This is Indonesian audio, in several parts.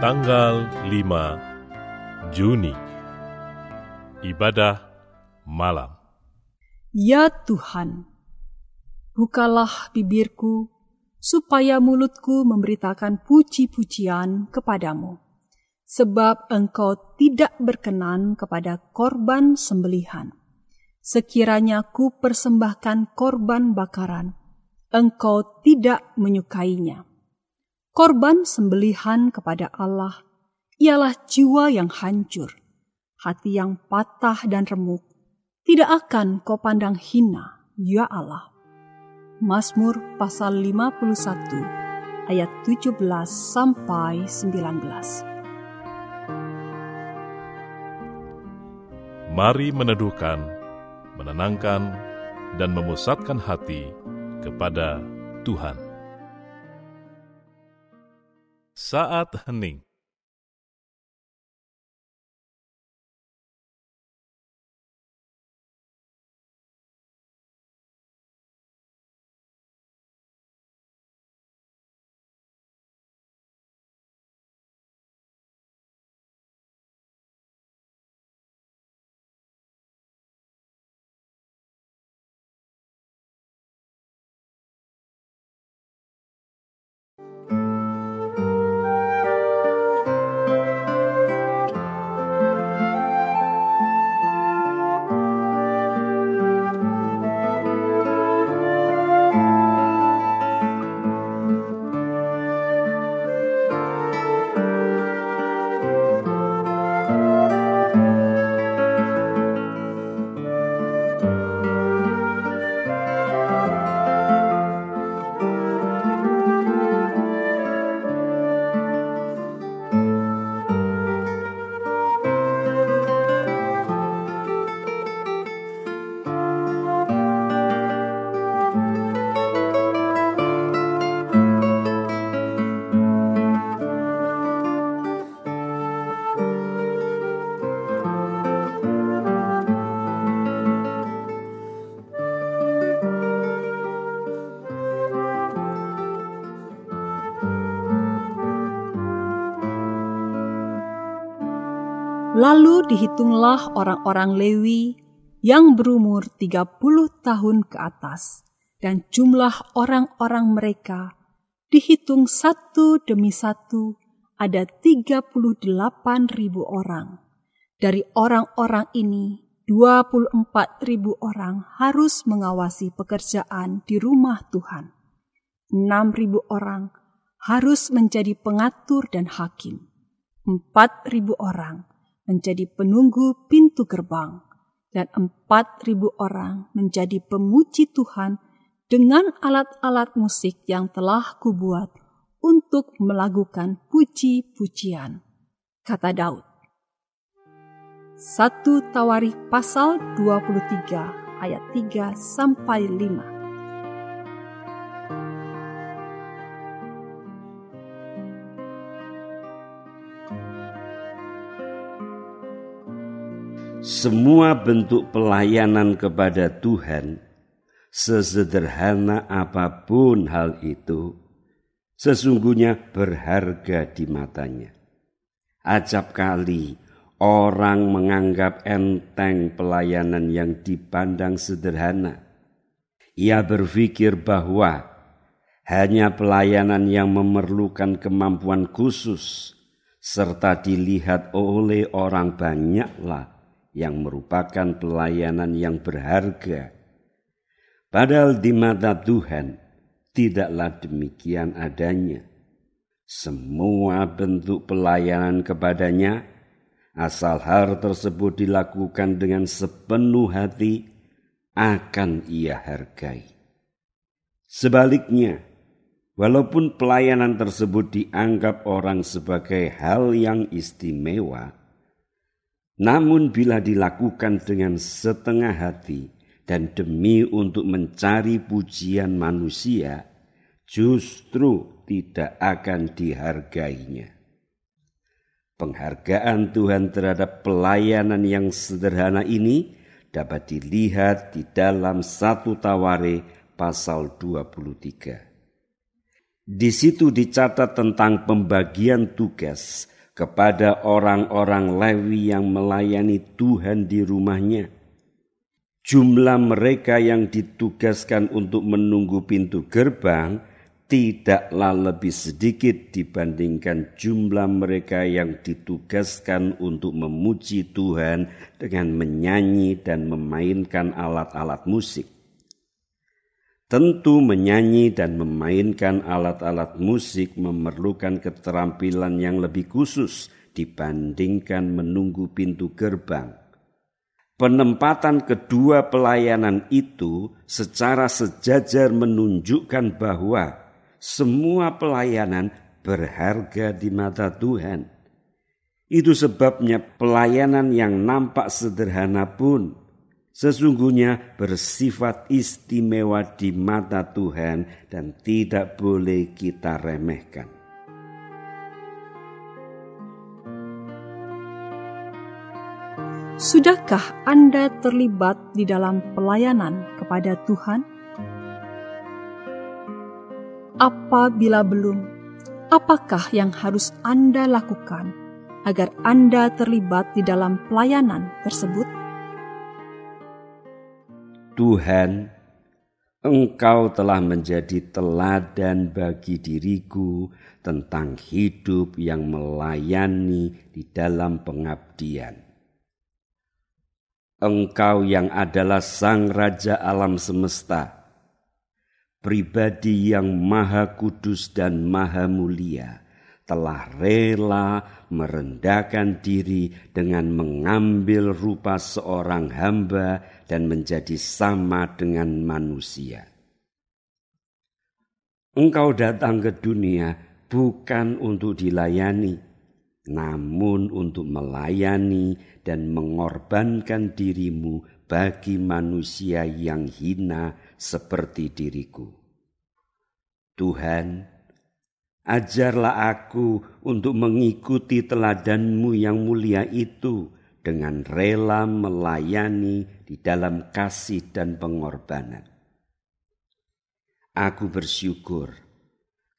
Tanggal 5 Juni Ibadah Malam Ya Tuhan, bukalah bibirku supaya mulutku memberitakan puji-pujian kepadamu. Sebab engkau tidak berkenan kepada korban sembelihan. Sekiranya ku persembahkan korban bakaran, engkau tidak menyukainya. Korban sembelihan kepada Allah ialah jiwa yang hancur, hati yang patah dan remuk. Tidak akan kau pandang hina, ya Allah. Mazmur pasal 51 ayat 17 sampai 19. Mari meneduhkan, menenangkan, dan memusatkan hati kepada Tuhan. Saat hening Lalu dihitunglah orang-orang Lewi yang berumur 30 tahun ke atas, dan jumlah orang-orang mereka dihitung satu demi satu ada 38 ribu orang. Dari orang-orang ini, 24 ribu orang harus mengawasi pekerjaan di rumah Tuhan. 6 ribu orang harus menjadi pengatur dan hakim. 4 ribu orang menjadi penunggu pintu gerbang, dan empat ribu orang menjadi pemuji Tuhan dengan alat-alat musik yang telah kubuat untuk melakukan puji-pujian. Kata Daud. 1 Tawarikh pasal 23 ayat 3 sampai 5. Semua bentuk pelayanan kepada Tuhan, sesederhana apa pun hal itu, sesungguhnya berharga di matanya. Acap kali orang menganggap enteng pelayanan yang dipandang sederhana. Ia berpikir bahwa hanya pelayanan yang memerlukan kemampuan khusus serta dilihat oleh orang banyaklah yang merupakan pelayanan yang berharga. Padahal di mata Tuhan tidaklah demikian adanya. Semua bentuk pelayanan kepadanya, asal hal tersebut dilakukan dengan sepenuh hati, akan ia hargai. Sebaliknya, walaupun pelayanan tersebut dianggap orang sebagai hal yang istimewa, namun bila dilakukan dengan setengah hati dan demi untuk mencari pujian manusia, justru tidak akan dihargainya. Penghargaan Tuhan terhadap pelayanan yang sederhana ini dapat dilihat di dalam satu Taware pasal 23. Di situ dicatat tentang pembagian tugas kepada orang-orang Lewi yang melayani Tuhan di rumahnya. Jumlah mereka yang ditugaskan untuk menunggu pintu gerbang tidaklah lebih sedikit dibandingkan jumlah mereka yang ditugaskan untuk memuji Tuhan dengan menyanyi dan memainkan alat-alat musik. Tentu menyanyi dan memainkan alat-alat musik memerlukan keterampilan yang lebih khusus dibandingkan menunggu pintu gerbang. Penempatan kedua pelayanan itu secara sejajar menunjukkan bahwa semua pelayanan berharga di mata Tuhan. Itu sebabnya pelayanan yang nampak sederhana pun sesungguhnya bersifat istimewa di mata Tuhan dan tidak boleh kita remehkan. Sudahkah Anda terlibat di dalam pelayanan kepada Tuhan? Apabila belum, apakah yang harus Anda lakukan agar Anda terlibat di dalam pelayanan tersebut? Tuhan, Engkau telah menjadi teladan bagi diriku tentang hidup yang melayani di dalam pengabdian. Engkau yang adalah Sang Raja alam semesta, pribadi yang maha kudus dan maha mulia, telah rela merendahkan diri dengan mengambil rupa seorang hamba dan menjadi sama dengan manusia. Engkau datang ke dunia bukan untuk dilayani, namun untuk melayani dan mengorbankan dirimu bagi manusia yang hina seperti diriku. Tuhan, Ajarlah aku untuk mengikuti teladanmu yang mulia itu dengan rela melayani di dalam kasih dan pengorbanan. Aku bersyukur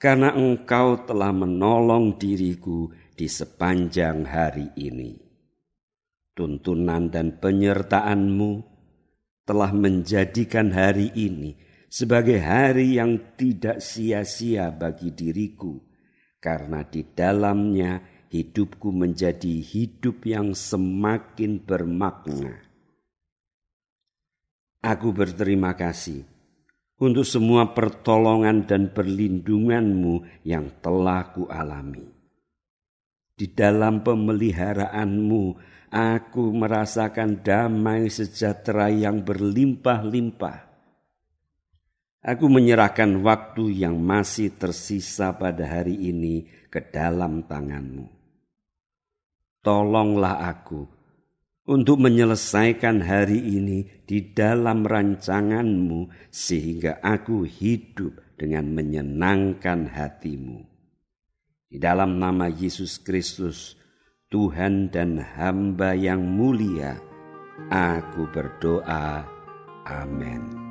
karena engkau telah menolong diriku di sepanjang hari ini. Tuntunan dan penyertaanmu telah menjadikan hari ini sebagai hari yang tidak sia-sia bagi diriku, karena di dalamnya hidupku menjadi hidup yang semakin bermakna. Aku berterima kasih untuk semua pertolongan dan perlindunganmu yang telah kualami. Di dalam pemeliharaanmu, aku merasakan damai sejahtera yang berlimpah-limpah Aku menyerahkan waktu yang masih tersisa pada hari ini ke dalam tanganmu. Tolonglah aku untuk menyelesaikan hari ini di dalam rancanganmu sehingga aku hidup dengan menyenangkan hatimu. Di dalam nama Yesus Kristus, Tuhan dan hamba yang mulia, aku berdoa. Amin.